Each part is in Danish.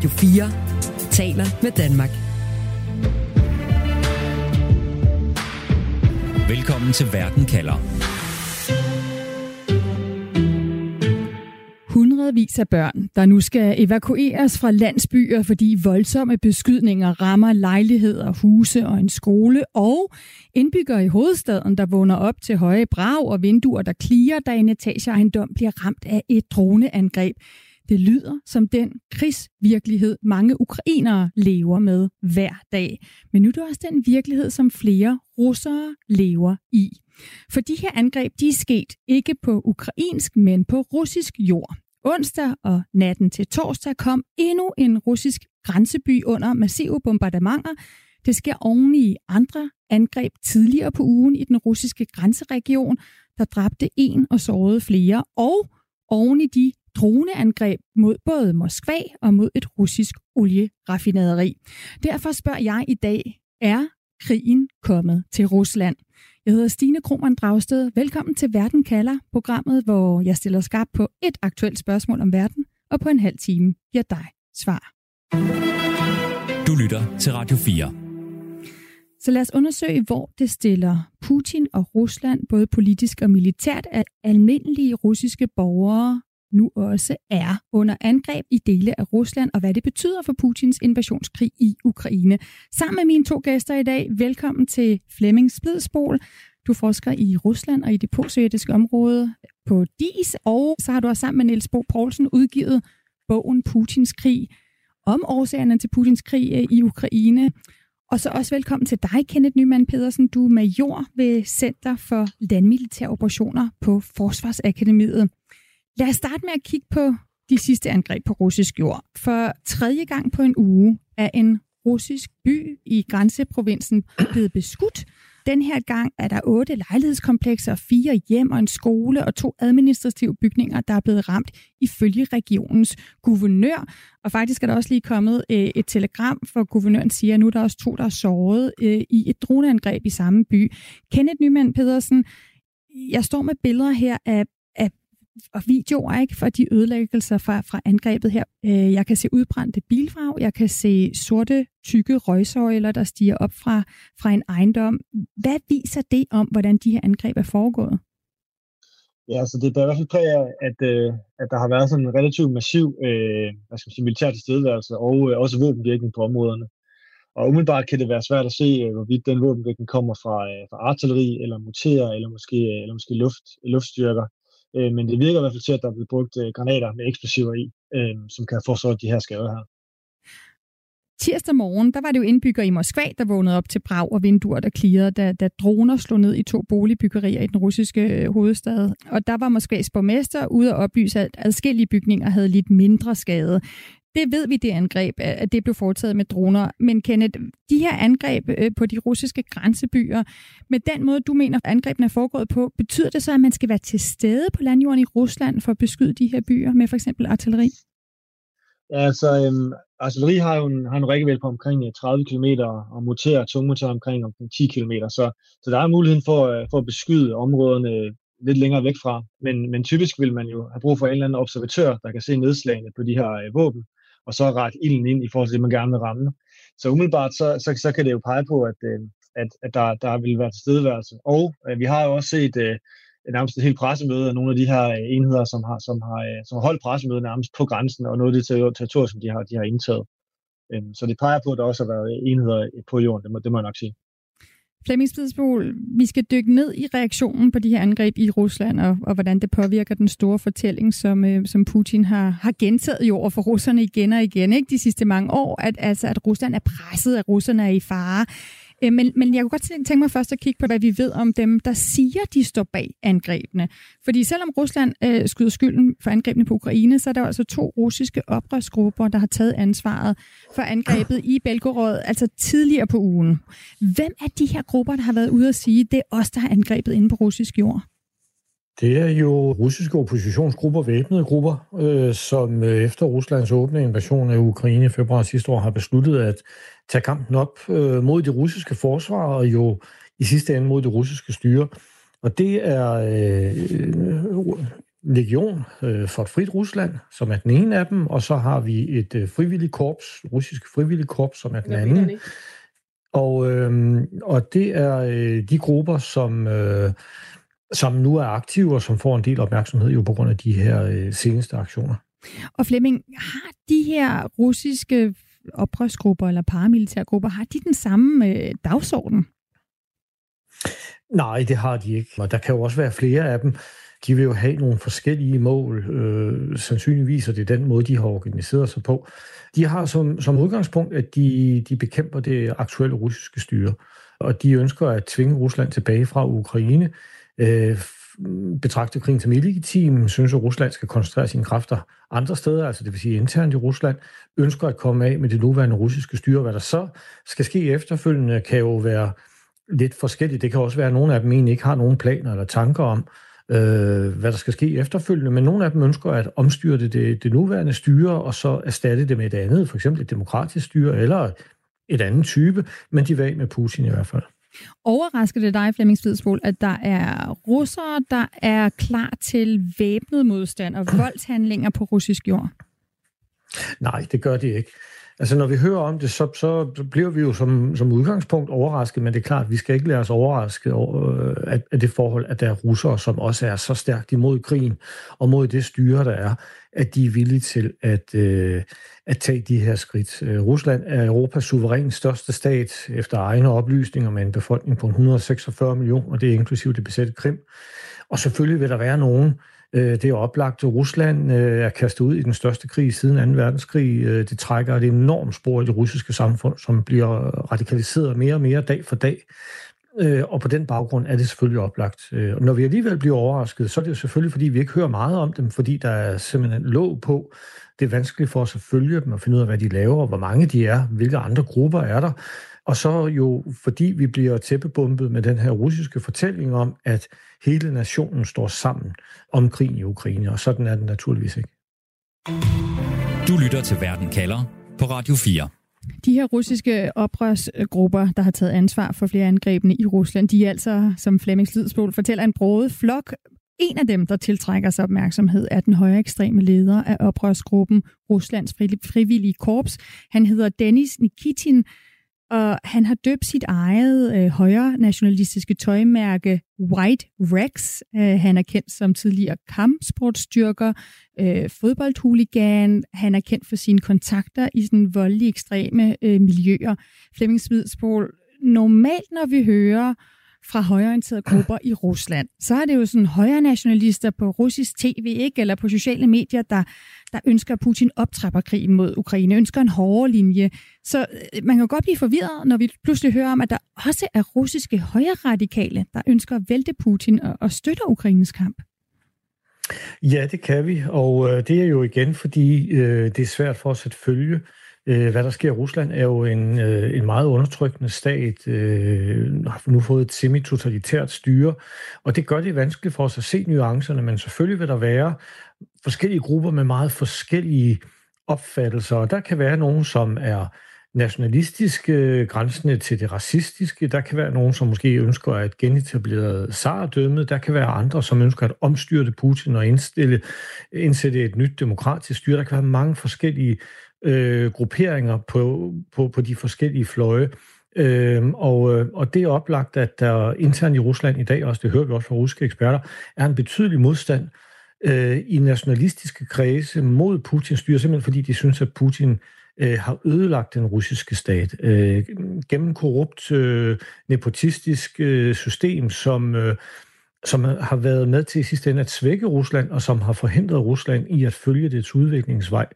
Radio 4 taler med Danmark. Velkommen til Verden kalder. Hundredvis af børn, der nu skal evakueres fra landsbyer, fordi voldsomme beskydninger rammer lejligheder, huse og en skole, og indbyggere i hovedstaden, der vågner op til høje brag og vinduer, der klirer, da en etageejendom bliver ramt af et droneangreb. Det lyder som den krigsvirkelighed, mange ukrainere lever med hver dag. Men nu er det også den virkelighed, som flere russere lever i. For de her angreb, de er sket ikke på ukrainsk, men på russisk jord. Onsdag og natten til torsdag kom endnu en russisk grænseby under massive bombardementer. Det sker oven i andre angreb tidligere på ugen i den russiske grænseregion, der dræbte en og sårede flere, og oven i de droneangreb mod både Moskva og mod et russisk olieraffinaderi. Derfor spørger jeg i dag, er krigen kommet til Rusland? Jeg hedder Stine Krohmann Dragsted. Velkommen til Verden kalder, programmet, hvor jeg stiller skarp på et aktuelt spørgsmål om verden, og på en halv time giver dig svar. Du lytter til Radio 4. Så lad os undersøge, hvor det stiller Putin og Rusland, både politisk og militært, at almindelige russiske borgere nu også er under angreb i dele af Rusland, og hvad det betyder for Putins invasionskrig i Ukraine. Sammen med mine to gæster i dag, velkommen til Flemming Splidsbol. Du forsker i Rusland og i det postsovjetiske område på DIS, og så har du også sammen med Niels Bo Poulsen udgivet bogen Putins krig om årsagerne til Putins krig øh, i Ukraine. Og så også velkommen til dig, Kenneth Nyman Pedersen. Du er major ved Center for Landmilitære Operationer på Forsvarsakademiet. Lad os starte med at kigge på de sidste angreb på russisk jord. For tredje gang på en uge er en russisk by i grænseprovinsen blevet beskudt. Den her gang er der otte lejlighedskomplekser, fire hjem og en skole og to administrative bygninger, der er blevet ramt ifølge regionens guvernør. Og faktisk er der også lige kommet øh, et telegram, for guvernøren siger, at nu er der også to, der er såret øh, i et droneangreb i samme by. Kenneth Nyman Pedersen, jeg står med billeder her af og videoer ikke, for de ødelæggelser fra, fra angrebet her. Øh, jeg kan se udbrændte bilfrag, jeg kan se sorte, tykke røgsøjler, der stiger op fra, fra en ejendom. Hvad viser det om, hvordan de her angreb er foregået? Ja, så det er i hvert fald præg af, at, øh, at der har været sådan en relativt massiv øh, hvad skal man sige, militær tilstedeværelse og øh, også våbenvirkning på områderne. Og umiddelbart kan det være svært at se, øh, hvorvidt den våbenvirkning kommer fra, øh, fra artilleri, eller motorer, eller måske, øh, eller måske luft, luftstyrker. Øh, men det virker i hvert fald til, at der er blevet brugt øh, granater med eksplosiver i, øh, som kan forsøge de her skader her. Tirsdag morgen, der var det jo indbygger i Moskva, der vågnede op til brag og vinduer, der klirrede, da, da droner slog ned i to boligbyggerier i den russiske øh, hovedstad. Og der var Moskvas borgmester ude at oplyse, at adskillige bygninger havde lidt mindre skade. Det ved vi, det angreb, at det blev foretaget med droner. Men Kenneth, de her angreb øh, på de russiske grænsebyer, med den måde, du mener, angrebene er foregået på, betyder det så, at man skal være til stede på landjorden i Rusland for at beskyde de her byer med for eksempel artilleri? Ja, altså, øhm, artilleri har jo en, har en rækkevidde på omkring øh, 30 km, og motorer, tungmotorer omkring, omkring 10 km. Så, så der er muligheden for, øh, for at beskyde områderne øh, lidt længere væk fra. Men, men typisk vil man jo have brug for en eller anden observatør, der kan se nedslagene på de her øh, våben, og så ret ilden ind i forhold til det, man gerne vil ramme. Så umiddelbart, så, så, så kan det jo pege på, at, øh, at, at der, der vil være tilstedeværelse. Og øh, vi har jo også set øh, nærmest et helt pressemøde af nogle af de her øh, enheder, som har, som har, øh, som har holdt pressemøde nærmest på grænsen, og noget af det territorium, som de har, de har indtaget. Øh, så det peger på, at der også har været enheder på jorden, det må, det må jeg nok sige. Flemming Spidsbol, vi skal dykke ned i reaktionen på de her angreb i Rusland, og, og hvordan det påvirker den store fortælling, som, øh, som Putin har, har gentaget jo over for russerne igen og igen ikke, de sidste mange år, at, altså, at Rusland er presset, at russerne er i fare. Øh, men, men jeg kunne godt tænke mig først at kigge på, hvad vi ved om dem, der siger, de står bag angrebene. Fordi selvom Rusland øh, skyder skylden for angrebene på Ukraine, så er der altså to russiske oprørsgrupper, der har taget ansvaret for angrebet i Belgorod, altså tidligere på ugen. Hvem er de her grupper, der har været ude at sige, det er os, der har angrebet inde på russisk jord? Det er jo russiske oppositionsgrupper, væbnede grupper, øh, som øh, efter Ruslands åbne invasion af Ukraine i februar sidste år har besluttet at tage kampen op øh, mod det russiske forsvar og jo i sidste ende mod det russiske styre. Og det er øh, legion øh, for et frit Rusland, som er den ene af dem, og så har vi et øh, frivilligt korps, russisk frivilligt korps, som er den anden. Og, øh, og det er øh, de grupper, som, øh, som nu er aktive, og som får en del opmærksomhed jo på grund af de her øh, seneste aktioner. Og Flemming, har de her russiske oprørsgrupper eller paramilitærgrupper, har de den samme øh, dagsorden? Nej, det har de ikke. Og der kan jo også være flere af dem. De vil jo have nogle forskellige mål. Øh, sandsynligvis er det den måde, de har organiseret sig på. De har som, som udgangspunkt, at de, de bekæmper det aktuelle russiske styre. Og de ønsker at tvinge Rusland tilbage fra Ukraine. Øh, betragter krigen som illegitim, synes, at Rusland skal koncentrere sine kræfter andre steder, altså det vil sige internt i Rusland, ønsker at komme af med det nuværende russiske styre. Hvad der så skal ske efterfølgende, kan jo være lidt forskelligt. Det kan også være, at nogle af dem egentlig ikke har nogen planer eller tanker om, øh, hvad der skal ske efterfølgende, men nogle af dem ønsker at omstyre det, det, det nuværende styre, og så erstatte det med et andet, for eksempel et demokratisk styre, eller et andet type, men de vil med Putin i hvert fald. Overrasker det dig, Flemming Svidsbol, at der er russere, der er klar til væbnet modstand og voldshandlinger på russisk jord? Nej, det gør de ikke. Altså, når vi hører om det, så, så bliver vi jo som, som udgangspunkt overrasket, men det er klart, at vi skal ikke lade os overraske over, øh, at, at det forhold, at der er russere, som også er så stærkt imod krigen og mod det styre, der er, at de er villige til at, øh, at tage de her skridt. Øh, Rusland er Europas suverænt største stat efter egne oplysninger med en befolkning på 146 millioner, det er inklusive det besatte Krim. Og selvfølgelig vil der være nogen, Øh, det er oplagt, at Rusland øh, er kastet ud i den største krig siden 2. verdenskrig. Øh, det trækker et enormt spor i det russiske samfund, som bliver radikaliseret mere og mere dag for dag. Og på den baggrund er det selvfølgelig oplagt. Og når vi alligevel bliver overrasket, så er det jo selvfølgelig, fordi vi ikke hører meget om dem, fordi der er simpelthen låg på. Det er vanskeligt for os at følge dem og finde ud af, hvad de laver, hvor mange de er, hvilke andre grupper er der. Og så jo, fordi vi bliver tæppebumpet med den her russiske fortælling om, at hele nationen står sammen om krigen i Ukraine, og sådan er den naturligvis ikke. Du lytter til Verden kalder på Radio 4. De her russiske oprørsgrupper, der har taget ansvar for flere angrebene i Rusland, de er altså, som Flemming Slidsbol fortæller, en broet flok. En af dem, der tiltrækker sig opmærksomhed, er den højere ekstreme leder af oprørsgruppen Ruslands frivillige korps. Han hedder Denis Nikitin, og han har døbt sit eget øh, højre nationalistiske tøjmærke White Rex. Øh, han er kendt som tidligere kampsportstyrker, øh, fodboldhuligan. Han er kendt for sine kontakter i sådan voldelige ekstreme øh, miljøer. Flemming Smidsbol, normalt når vi hører fra højorienterede grupper i Rusland, så er det jo sådan højre nationalister på russisk tv, ikke? eller på sociale medier, der, der ønsker, at Putin optrapper krigen mod Ukraine, ønsker en hårdere linje. Så øh, man kan godt blive forvirret, når vi pludselig hører om, at der også er russiske højre radikale, der ønsker at vælte Putin og, og støtter Ukraines kamp. Ja, det kan vi, og øh, det er jo igen, fordi øh, det er svært for os at følge Øh, hvad der sker i Rusland er jo en, øh, en meget undertrykkende stat, øh, har nu fået et semi-totalitært styre, og det gør det vanskeligt for os at se nuancerne, men selvfølgelig vil der være forskellige grupper med meget forskellige opfattelser, og der kan være nogen, som er nationalistiske, grænsende til det racistiske. Der kan være nogen, som måske ønsker at genetablere zardømmet. Der kan være andre, som ønsker at omstyrte Putin og indstille, indsætte et nyt demokratisk styre. Der kan være mange forskellige øh, grupperinger på, på, på de forskellige fløje. Øhm, øh, og, og det er oplagt, at der internt i Rusland i dag, også det hører vi også fra russiske eksperter, er en betydelig modstand øh, i nationalistiske kredse mod Putins styre, simpelthen fordi de synes, at Putin øh, har ødelagt den russiske stat øh, gennem korrupt, øh, nepotistisk øh, system, som, øh, som har været med til i sidste ende at svække Rusland, og som har forhindret Rusland i at følge dets udviklingsvej.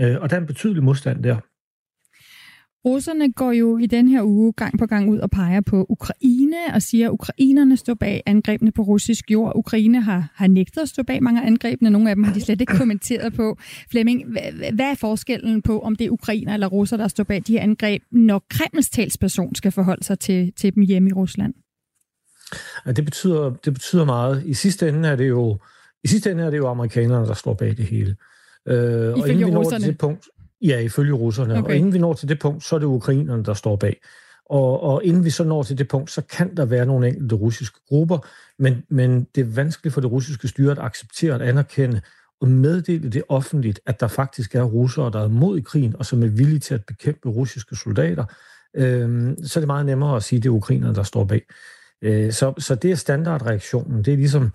Øh, og der er en betydelig modstand der. Russerne går jo i den her uge gang på gang ud og peger på Ukraine og siger, at ukrainerne står bag angrebene på russisk jord. Ukraine har, har nægtet at stå bag mange af angrebene. Nogle af dem har de slet ikke kommenteret på. Flemming, hvad er forskellen på, om det er ukrainer eller russer, der står bag de her angreb, når Kremls talsperson skal forholde sig til, til dem hjemme i Rusland? Ja, det, betyder, det betyder meget. I sidste ende er det jo, i sidste ende er det jo amerikanerne, der står bag det hele. Øh, ifølge og russerne? Til det punkt, ja, ifølge russerne. Okay. Og inden vi når til det punkt, så er det ukrainerne, der står bag. Og, og inden vi så når til det punkt, så kan der være nogle enkelte russiske grupper, men, men det er vanskeligt for det russiske styre at acceptere at anerkende og meddele det offentligt, at der faktisk er russere, der er mod i krigen, og som er villige til at bekæmpe russiske soldater. Øh, så er det meget nemmere at sige, at det er ukrainerne, der står bag. Øh, så, så det er standardreaktionen. Det er ligesom øh,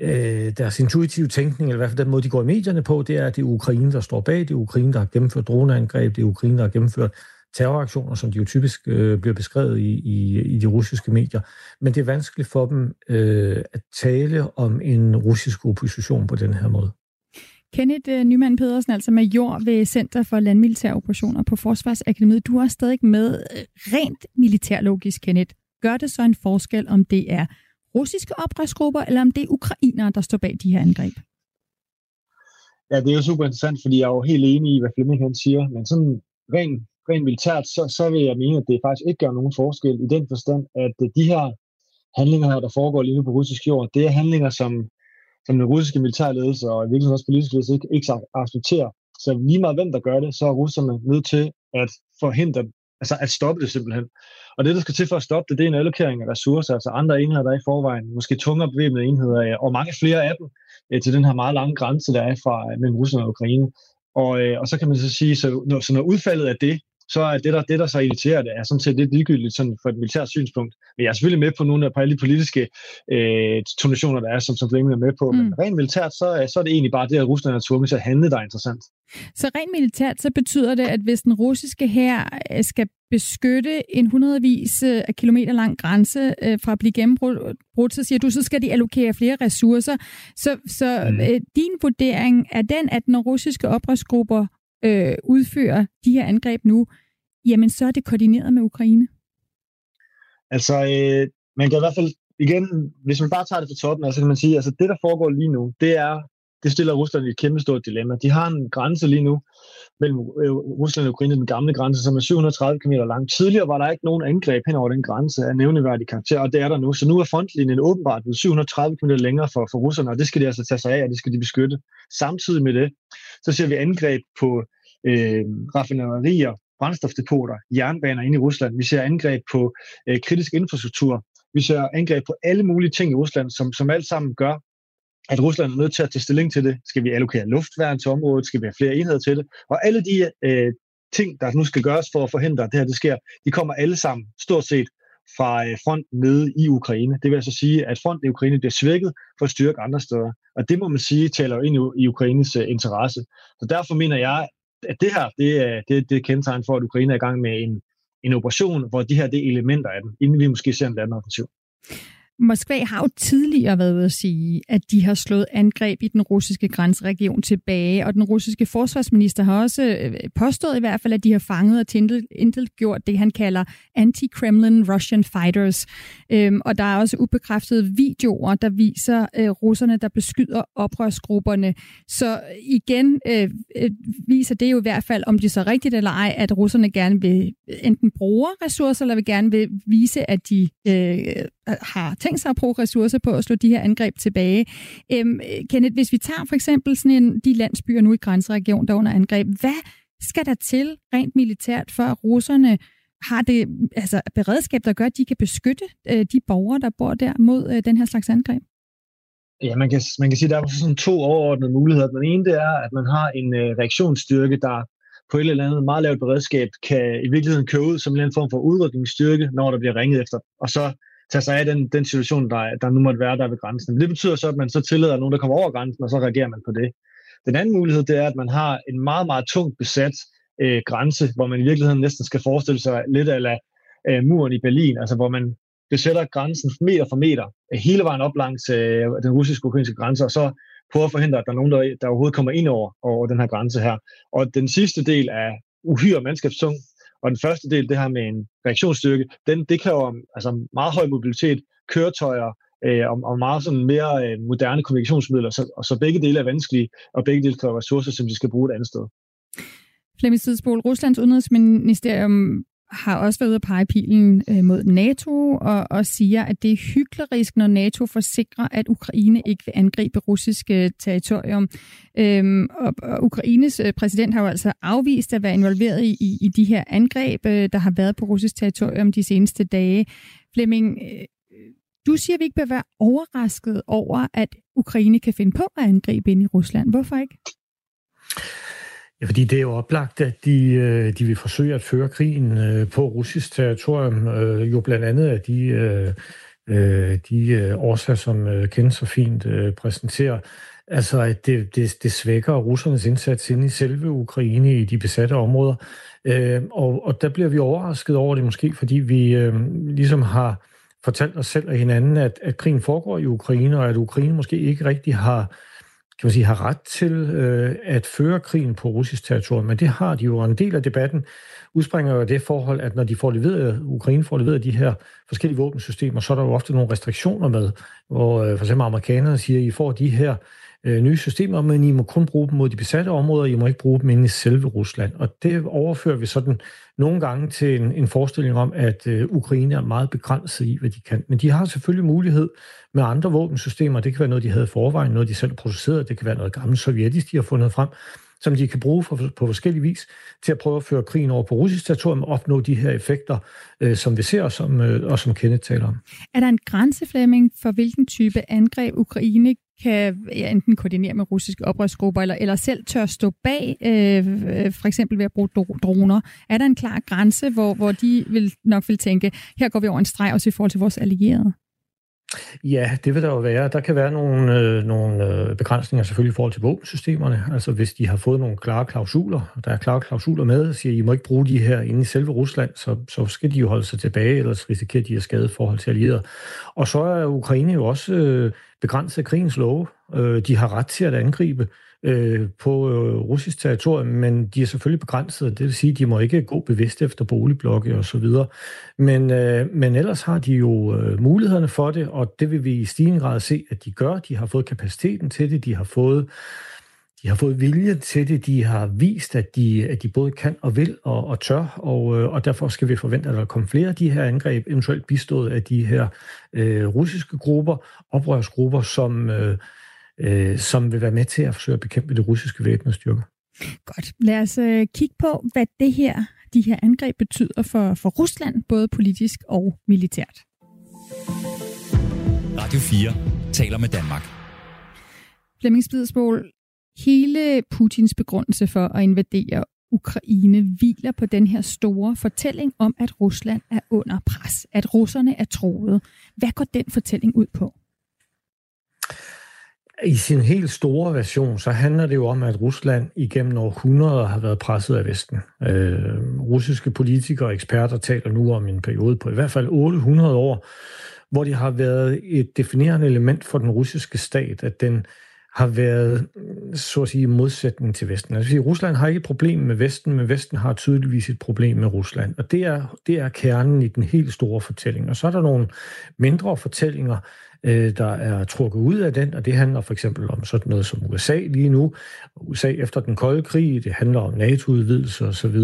Øh, deres intuitive tænkning, eller i hvert fald den måde, de går i medierne på, det er, at det er Ukraine, der står bag. Det er Ukraine, der har gennemført droneangreb. Det er Ukraine, der har gennemført terroraktioner, som de jo typisk øh, bliver beskrevet i, i, i de russiske medier. Men det er vanskeligt for dem øh, at tale om en russisk opposition på den her måde. Kenneth uh, Nyman Pedersen, altså major ved Center for Landmilitære Operationer på Forsvarsakademiet. Du er stadig med øh, rent militærlogisk, Kenneth. Gør det så en forskel, om det er russiske oprørsgrupper, eller om det er ukrainere, der står bag de her angreb? Ja, det er jo super interessant, fordi jeg er jo helt enig i, hvad Flemming han siger, men sådan rent rent militært, så, så vil jeg mene, at det faktisk ikke gør nogen forskel i den forstand, at øh, de her handlinger her, der foregår lige nu på russisk jord, det er handlinger, som, som den russiske militærledelse og i virkeligheden også politisk ledelse ikke, ikke accepterer. Så lige meget hvem der gør det, så er russerne nødt til at forhindre, altså at stoppe det simpelthen. Og det, der skal til for at stoppe det, det er en allokering af ressourcer, altså andre enheder, der er i forvejen, måske tungere bevæbnede enheder, og mange flere af dem, øh, til den her meget lange grænse, der er fra mellem Rusland og Ukraine. Og, øh, og så kan man så sige, så når, så når udfaldet af det så er det, der, det, der så irriterer det, er sådan set lidt ligegyldigt sådan for et militært synspunkt. Men jeg er selvfølgelig med på nogle af på alle de politiske øh, tonationer, der er, som, som Flemming er med på. Mm. Men rent militært, så, så er det egentlig bare det, at Rusland er tvunget til at handle, der er interessant. Så rent militært, så betyder det, at hvis den russiske her øh, skal beskytte en hundredvis øh, af kilometer lang grænse øh, fra at blive gennembrudt, så siger du, så skal de allokere flere ressourcer. Så, så mm. din vurdering er den, at når russiske oprørsgrupper øh, udfører de her angreb nu, jamen så er det koordineret med Ukraine? Altså, øh, man kan i hvert fald, igen, hvis man bare tager det fra toppen, altså kan man sige, altså det, der foregår lige nu, det er, det stiller Rusland i et kæmpe stort dilemma. De har en grænse lige nu mellem øh, Rusland og Ukraine, den gamle grænse, som er 730 km lang. Tidligere var der ikke nogen angreb hen over den grænse af nævneværdig karakter, og det er der nu. Så nu er frontlinjen åbenbart 730 km længere for, for russerne, og det skal de altså tage sig af, og det skal de beskytte. Samtidig med det, så ser vi angreb på øh, raffinaderier, brændstofdepoter, jernbaner inde i Rusland. Vi ser angreb på øh, kritisk infrastruktur. Vi ser angreb på alle mulige ting i Rusland, som, som alt sammen gør, at Rusland er nødt til at tage stilling til det. Skal vi allokere luftværn til området? Skal vi have flere enheder til det? Og alle de øh, ting, der nu skal gøres for at forhindre, at det her det sker, de kommer alle sammen stort set fra øh, fronten nede i Ukraine. Det vil altså sige, at fronten i Ukraine bliver svækket for at styrke andre steder. Og det må man sige, taler jo ind i, i Ukraines øh, interesse. Så derfor mener jeg, at det her, det er, det, det er kendetegn for, at Ukraine er i gang med en, en operation, hvor de her det er elementer af den, inden vi måske ser en anden offensiv. Moskva har jo tidligere været ude at sige, at de har slået angreb i den russiske grænseregion tilbage, og den russiske forsvarsminister har også øh, påstået i hvert fald, at de har fanget og intet gjort det, han kalder anti-Kremlin Russian fighters. Øhm, og der er også ubekræftede videoer, der viser øh, russerne, der beskyder oprørsgrupperne. Så igen øh, øh viser det jo i hvert fald, om det så rigtigt eller ej, at russerne gerne vil øh, enten bruge ressourcer, eller vil gerne vil vise, at de øh, har tænkt sig at bruge ressourcer på at slå de her angreb tilbage. Øhm, Kenneth, hvis vi tager for eksempel sådan en, de landsbyer nu i grænseregionen, der under angreb, hvad skal der til rent militært, for at russerne har det altså, beredskab, der gør, at de kan beskytte øh, de borgere, der bor der mod øh, den her slags angreb? Ja, man kan, man kan sige, at der er sådan to overordnede muligheder. Den ene det er, at man har en øh, reaktionsstyrke, der på et eller andet meget lavt beredskab kan i virkeligheden køre ud som en form for udrykningsstyrke, når der bliver ringet efter. Og så tage sig af den, den situation, der, der nu måtte være der ved grænsen. Men det betyder så, at man så tillader nogen, der kommer over grænsen, og så reagerer man på det. Den anden mulighed, det er, at man har en meget, meget tungt besat øh, grænse, hvor man i virkeligheden næsten skal forestille sig lidt af øh, muren i Berlin, altså hvor man besætter grænsen meter for meter, øh, hele vejen op langs øh, den russisk-ukrainske grænse, og så prøver at forhindre, at der er nogen, der, der overhovedet kommer ind over, over den her grænse her. Og den sidste del er uhyre mandskabstung, og den første del, det her med en reaktionsstyrke, den, det kan jo altså meget høj mobilitet, køretøjer, øh, og, og meget sådan mere øh, moderne kommunikationsmidler. Så, og så begge dele er vanskelige, og begge dele kræver ressourcer, som de skal bruge et andet sted. Flemming Sidspol, Ruslands udenrigsministerium har også været ude at pege pilen øh, mod NATO og, og siger, at det er hyklerisk, når NATO forsikrer, at Ukraine ikke vil angribe russiske øh, territorium. Øhm, og, og Ukraines øh, præsident har jo altså afvist at være involveret i, i, i de her angreb, øh, der har været på russisk territorium de seneste dage. Flemming, øh, du siger, at vi ikke bør være overrasket over, at Ukraine kan finde på at angribe ind i Rusland. Hvorfor ikke? Ja, fordi det er jo oplagt, at de, øh, de vil forsøge at føre krigen øh, på russisk territorium, øh, jo blandt andet af de, de årsager, som Ken så fint præsenterer. Altså, at det, det, det svækker russernes indsats inde i selve Ukraine i de besatte områder. Og, og der bliver vi overrasket over det måske, fordi vi ligesom har fortalt os selv og hinanden, at, at krigen foregår i Ukraine, og at Ukraine måske ikke rigtig har kan man sige, har ret til øh, at føre krigen på russisk territorium, men det har de jo, en del af debatten udspringer jo det forhold, at når de får leveret, Ukraine får leveret de her forskellige våbensystemer, så er der jo ofte nogle restriktioner med, hvor øh, for eksempel amerikanerne siger, at I får de her øh, nye systemer, men I må kun bruge dem mod de besatte områder, I må ikke bruge dem inde i selve Rusland. Og det overfører vi sådan nogle gange til en, en forestilling om, at øh, Ukraine er meget begrænset i, hvad de kan. Men de har selvfølgelig mulighed med andre våbensystemer. Det kan være noget, de havde i forvejen, noget, de selv producerede. Det kan være noget gammelt sovjetisk, de har fundet frem som de kan bruge for, på forskellige vis til at prøve at føre krigen over på russisk territorium og opnå de her effekter, øh, som vi ser, og som, øh, og som Kenneth taler om. Er der en grænseflemming for, hvilken type angreb Ukraine kan ja, enten koordinere med russiske oprørsgrupper, eller, eller selv tør stå bag, øh, øh for eksempel ved at bruge droner. Er der en klar grænse, hvor, hvor de vil nok vil tænke, her går vi over en streg også i forhold til vores allierede? Ja, det vil der jo være. Der kan være nogle, øh, nogle øh, begrænsninger selvfølgelig i forhold til våbensystemerne. Altså hvis de har fået nogle klare klausuler, og der er klare klausuler med, siger, I må ikke bruge de her inde i selve Rusland, så, så skal de jo holde sig tilbage, ellers risikerer de at skade forhold til allierede. Og så er Ukraine jo også øh, begrænset af krigens love. Øh, de har ret til at angribe øh, på øh, russisk territorium, men de er selvfølgelig begrænset. Det vil sige, at de må ikke gå bevidst efter boligblokke og så videre. Men, øh, men ellers har de jo øh, mulighederne for det, og det vil vi i stigende grad se, at de gør. De har fået kapaciteten til det, de har fået de har fået vilje til det, de har vist, at de, at de både kan og vil og, og tør, og, øh, og derfor skal vi forvente, at der kommer flere af de her angreb, eventuelt bistået af de her øh, russiske grupper, oprørsgrupper, som, øh, øh, som vil være med til at forsøge at bekæmpe det russiske væbnede styrker. Godt. Lad os øh, kigge på, hvad det her, de her angreb betyder for, for Rusland, både politisk og militært. Radio 4 taler med Danmark. Flemming hele Putins begrundelse for at invadere Ukraine hviler på den her store fortælling om, at Rusland er under pres, at russerne er troet. Hvad går den fortælling ud på? I sin helt store version, så handler det jo om, at Rusland igennem århundreder har været presset af Vesten. Øh, russiske politikere og eksperter taler nu om en periode på i hvert fald 800 år, hvor det har været et definerende element for den russiske stat, at den har været, så at sige, modsætning til Vesten. Altså, sige, Rusland har ikke et problem med Vesten, men Vesten har tydeligvis et problem med Rusland. Og det er, det er kernen i den helt store fortælling. Og så er der nogle mindre fortællinger, øh, der er trukket ud af den, og det handler for eksempel om sådan noget som USA lige nu, USA efter den kolde krig, det handler om NATO-udvidelse osv.,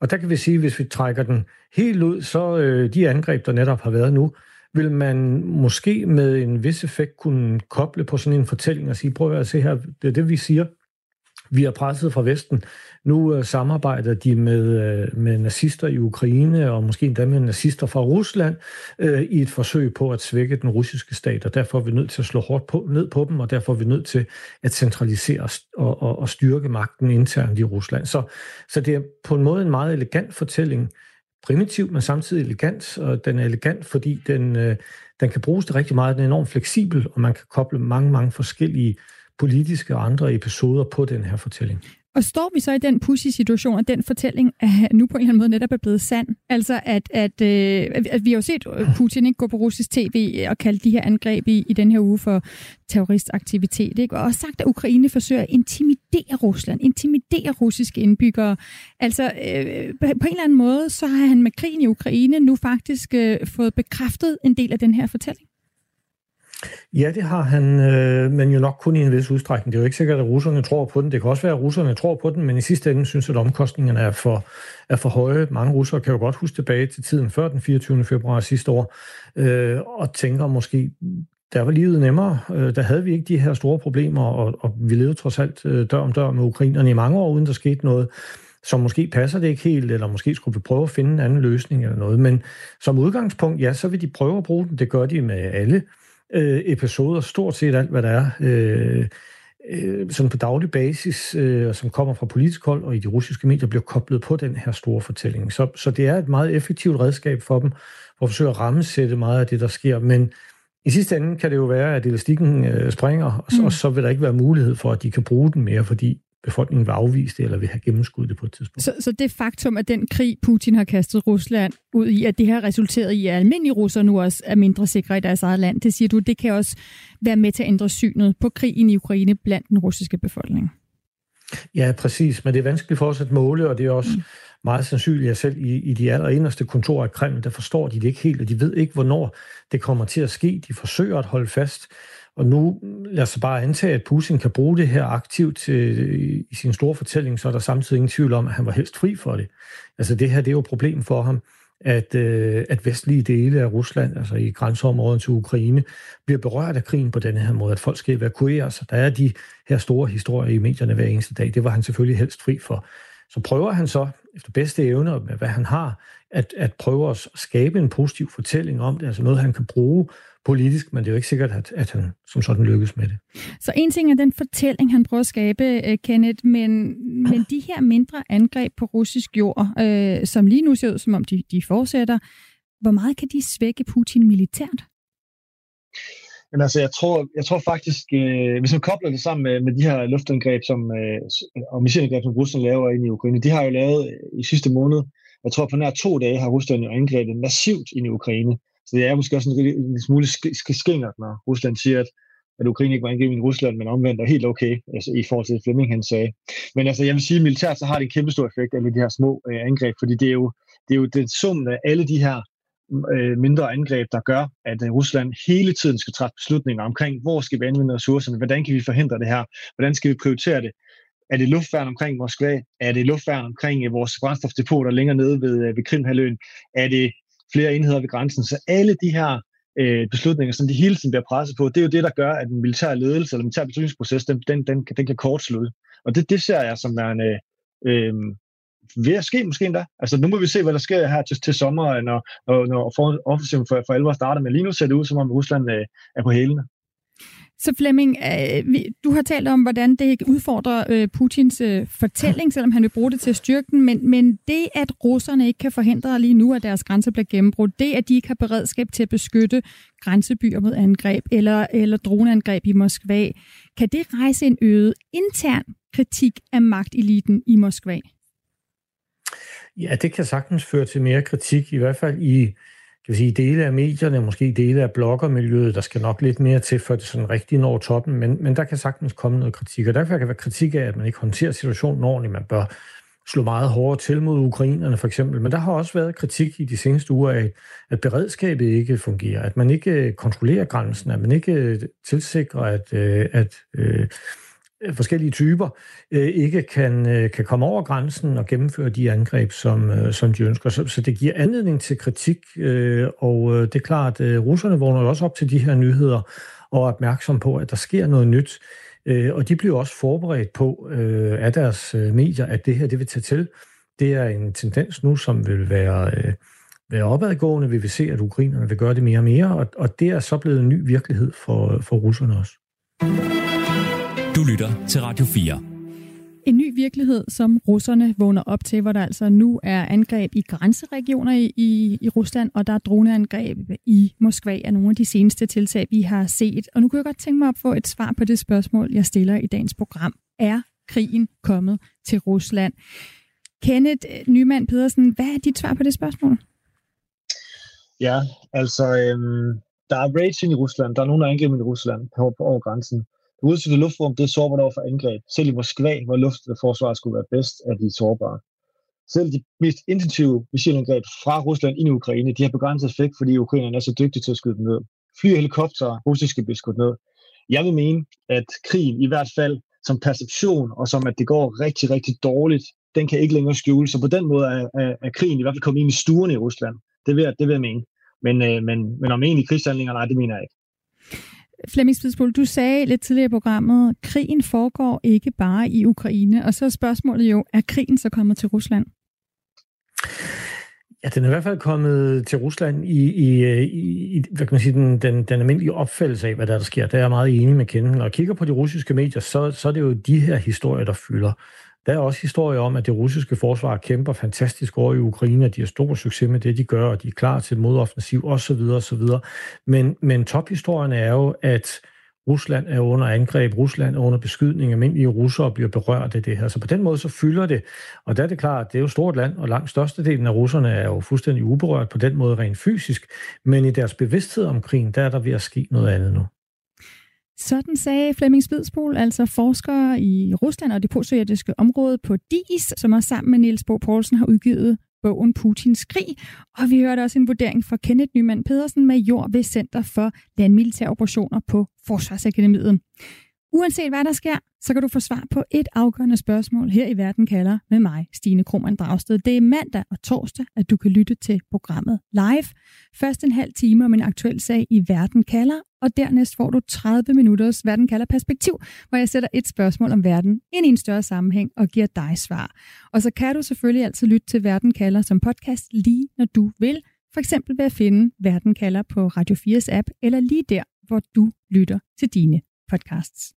og der kan vi sige, at hvis vi trækker den helt ud, så øh, de angreb, der netop har været nu, vil man måske med en vis effekt kunne koble på sådan en fortælling og sige, prøv at se her, det er det, vi siger. Vi er presset fra Vesten. Nu øh, samarbejder de med, øh, med nazister i Ukraine, og måske endda med nazister fra Rusland, øh, i et forsøg på at svække den russiske stat, og derfor er vi nødt til at slå hårdt på, ned på dem, og derfor er vi nødt til at centralisere og, og, og styrke magten internt i Rusland. Så, så det er på en måde en meget elegant fortælling, primitiv, men samtidig elegant, og den er elegant, fordi den, øh, den kan bruges til rigtig meget. Den er enormt fleksibel, og man kan koble mange, mange forskellige politiske og andre episoder på den her fortælling. Og står vi så i den pussy situation, at den fortælling er nu på en eller anden måde netop er blevet sand? Altså, at, at, øh, at vi har jo set øh, Putin ikke gå på russisk tv og kalde de her angreb i, i den her uge for terroristaktivitet. Ikke? Og også sagt, at Ukraine forsøger at intimidere Rusland, intimidere russiske indbyggere. Altså, øh, på en eller anden måde, så har han med krigen i Ukraine nu faktisk øh, fået bekræftet en del af den her fortælling. Ja, det har han, øh, men jo nok kun i en vis udstrækning. Det er jo ikke sikkert, at russerne tror på den. Det kan også være, at russerne tror på den, men i sidste ende synes at omkostningerne er for, er for høje. Mange russere kan jo godt huske tilbage til tiden før den 24. februar sidste år, øh, og tænker måske, der var livet nemmere. Øh, der havde vi ikke de her store problemer, og, og vi levede trods alt øh, dør om dør med ukrainerne i mange år, uden der skete noget. Så måske passer det ikke helt, eller måske skulle vi prøve at finde en anden løsning eller noget. Men som udgangspunkt, ja, så vil de prøve at bruge den. Det gør de med alle øh, episoder, stort set alt, hvad der er, øh, øh, sådan på daglig basis, øh, som kommer fra politisk hold og i de russiske medier, bliver koblet på den her store fortælling. Så, så det er et meget effektivt redskab for dem, for at forsøge at rammesætte meget af det, der sker. Men i sidste ende kan det jo være, at elastikken øh, springer, og så, mm. og så vil der ikke være mulighed for, at de kan bruge den mere, fordi befolkningen vil afvise det, eller vil have gennemskuddet det på et tidspunkt. Så, så det faktum, at den krig, Putin har kastet Rusland ud i, at det har resulteret i, at almindelige russere nu også er mindre sikre i deres eget land, det siger du, det kan også være med til at ændre synet på krigen i Ukraine blandt den russiske befolkning. Ja, præcis, men det er vanskeligt for os at måle, og det er også mm. meget sandsynligt, at selv i, i de allerinderste kontorer af Kreml, der forstår de det ikke helt, og de ved ikke, hvornår det kommer til at ske. De forsøger at holde fast og nu lad os bare antage, at Putin kan bruge det her aktivt til, i sin store fortælling, så er der samtidig ingen tvivl om, at han var helst fri for det. Altså det her, det er jo et problem for ham, at, øh, at vestlige dele af Rusland, altså i grænseområdet til Ukraine, bliver berørt af krigen på denne her måde, at folk skal evakueres. Der er de her store historier i medierne hver eneste dag. Det var han selvfølgelig helst fri for. Så prøver han så, efter bedste evne med hvad han har, at, at prøve at skabe en positiv fortælling om det, altså noget, han kan bruge politisk, men det er jo ikke sikkert, at, at han som sådan lykkes med det. Så en ting er den fortælling, han prøver at skabe, uh, Kenneth, men, men de her mindre angreb på russisk jord, uh, som lige nu ser ud, som om de, de fortsætter, hvor meget kan de svække Putin militært? Men altså, jeg tror, jeg tror faktisk, øh, hvis man kobler det sammen med, med de her luftangreb som, øh, og missilangreb, som Rusland laver ind i Ukraine, de har jo lavet i sidste måned, jeg tror på nær to dage har Rusland jo angrebet massivt ind i Ukraine. Så det er måske også en, en, smule skingert, når Rusland siger, at, at Ukraine ikke var angrebet i Rusland, men omvendt er helt okay, altså, i forhold til Flemming han sagde. Men altså, jeg vil sige, at militært så har det en kæmpe stor effekt alle de her små øh, angreb, fordi det er jo, det er jo den sum af alle de her øh, mindre angreb, der gør, at øh, Rusland hele tiden skal træffe beslutninger omkring, hvor skal vi anvende ressourcerne, hvordan kan vi forhindre det her, hvordan skal vi prioritere det. Er det luftværn omkring Moskva? Er det luftværn omkring øh, vores brændstofdepoter længere nede ved, øh, ved Krimhaløen? Er det flere enheder ved grænsen. Så alle de her øh, beslutninger, som de hele tiden bliver presset på, det er jo det, der gør, at den militære ledelse eller militær beslutningsproces, den, den, den, den kan kortslutte. Og det, det ser jeg som en, øh, ved at ske måske endda. Altså nu må vi se, hvad der sker her til, til sommer, når, når, når offensiven for, for alvor starter. Men lige nu ser det ud, som om Rusland øh, er på hælene. Så Flemming, øh, du har talt om, hvordan det udfordrer øh, Putins øh, fortælling, selvom han vil bruge det til at styrke den, men, men det, at russerne ikke kan forhindre lige nu, at deres grænser bliver gennembrudt, det, at de ikke har beredskab til at beskytte grænsebyer mod angreb eller, eller droneangreb i Moskva, kan det rejse en øget intern kritik af magteliten i Moskva? Ja, det kan sagtens føre til mere kritik, i hvert fald i vil sige, dele af medierne, måske dele af bloggermiljøet, der skal nok lidt mere til, før det sådan rigtig når toppen, men, men der kan sagtens komme noget kritik, og derfor kan være kritik af, at man ikke håndterer situationen ordentligt. Man bør slå meget hårdere til mod ukrainerne for eksempel, men der har også været kritik i de seneste uger af, at beredskabet ikke fungerer, at man ikke øh, kontrollerer grænsen, at man ikke øh, tilsikrer, at, øh, at, at Øh, forskellige typer øh, ikke kan, øh, kan komme over grænsen og gennemføre de angreb, som, øh, som de ønsker. Så, så det giver anledning til kritik, øh, og det er klart, at russerne vågner også op til de her nyheder og er opmærksom på, at der sker noget nyt. Og de bliver også forberedt på af deres medier, at det her det vil tage til. Det er en tendens nu, som vil være, være opadgående. Vi vil se, at ukrainerne vil gøre det mere og mere, og, og det er så blevet en ny virkelighed for, for russerne også. Du lytter til Radio 4. En ny virkelighed, som russerne vågner op til, hvor der altså nu er angreb i grænseregioner i, i, i Rusland, og der er droneangreb i Moskva af nogle af de seneste tiltag, vi har set. Og nu kunne jeg godt tænke mig at få et svar på det spørgsmål, jeg stiller i dagens program. Er krigen kommet til Rusland? Kenneth Nyman Pedersen, hvad er dit svar på det spørgsmål? Ja, altså, øhm, der er rage i Rusland. Der er nogen, der angriber i Rusland på, på over grænsen. Det udsatte luftrum, det er sårbart over for angreb. Selv i Moskva, hvor luftforsvaret skulle være bedst, er de sårbare. Selv de mest intensive missilangreb fra Rusland ind i Ukraine, de har begrænset effekt, fordi ukrainerne er så dygtige til at skyde dem ned. fly og helikopter, russiske bliver skudt ned. Jeg vil mene, at krigen i hvert fald som perception, og som at det går rigtig, rigtig dårligt, den kan ikke længere skjule. Så på den måde er, er, er krigen i hvert fald kommet ind i stuerne i Rusland. Det vil, det vil jeg mene. Men, øh, men, men om egentlig krigshandlinger, nej, det mener jeg ikke. Flemming Spidsbol, du sagde lidt tidligere i programmet, krigen foregår ikke bare i Ukraine, og så er spørgsmålet jo, er krigen så kommet til Rusland? Ja, den er i hvert fald kommet til Rusland i, i, i hvad kan man sige, den, den, den almindelige opfattelse af, hvad der, der sker. Der er jeg meget enig med Kenden. Når jeg kigger på de russiske medier, så, så er det jo de her historier, der fylder. Der er også historier om, at det russiske forsvar kæmper fantastisk over i Ukraine, at de har stor succes med det, de gør, og de er klar til modoffensiv osv. osv. Men, men tophistorien er jo, at Rusland er under angreb, Rusland er under beskydning, almindelige russere bliver berørt af det her. Så på den måde så fylder det, og der er det klart, det er jo et stort land, og langt størstedelen af russerne er jo fuldstændig uberørt på den måde rent fysisk, men i deres bevidsthed om krigen, der er der ved at ske noget andet nu. Sådan sagde Flemming Spidsbol, altså forsker i Rusland og det postsovjetiske område på DIS, som også sammen med Niels Bo Poulsen har udgivet bogen Putins krig. Og vi hørte også en vurdering fra Kenneth Nyman Pedersen, major ved Center for Landmilitære Operationer på Forsvarsakademiet. Uanset hvad der sker, så kan du få svar på et afgørende spørgsmål her i Verden kalder med mig, Stine Krohmann Dragsted. Det er mandag og torsdag, at du kan lytte til programmet live. Først en halv time om en aktuel sag i Verden kalder, og dernæst får du 30 minutters Verden kalder perspektiv, hvor jeg sætter et spørgsmål om verden ind i en større sammenhæng og giver dig svar. Og så kan du selvfølgelig altid lytte til Verden kalder som podcast lige når du vil, for eksempel ved at finde Verden kalder på Radio 4's app, eller lige der, hvor du lytter til dine podcasts.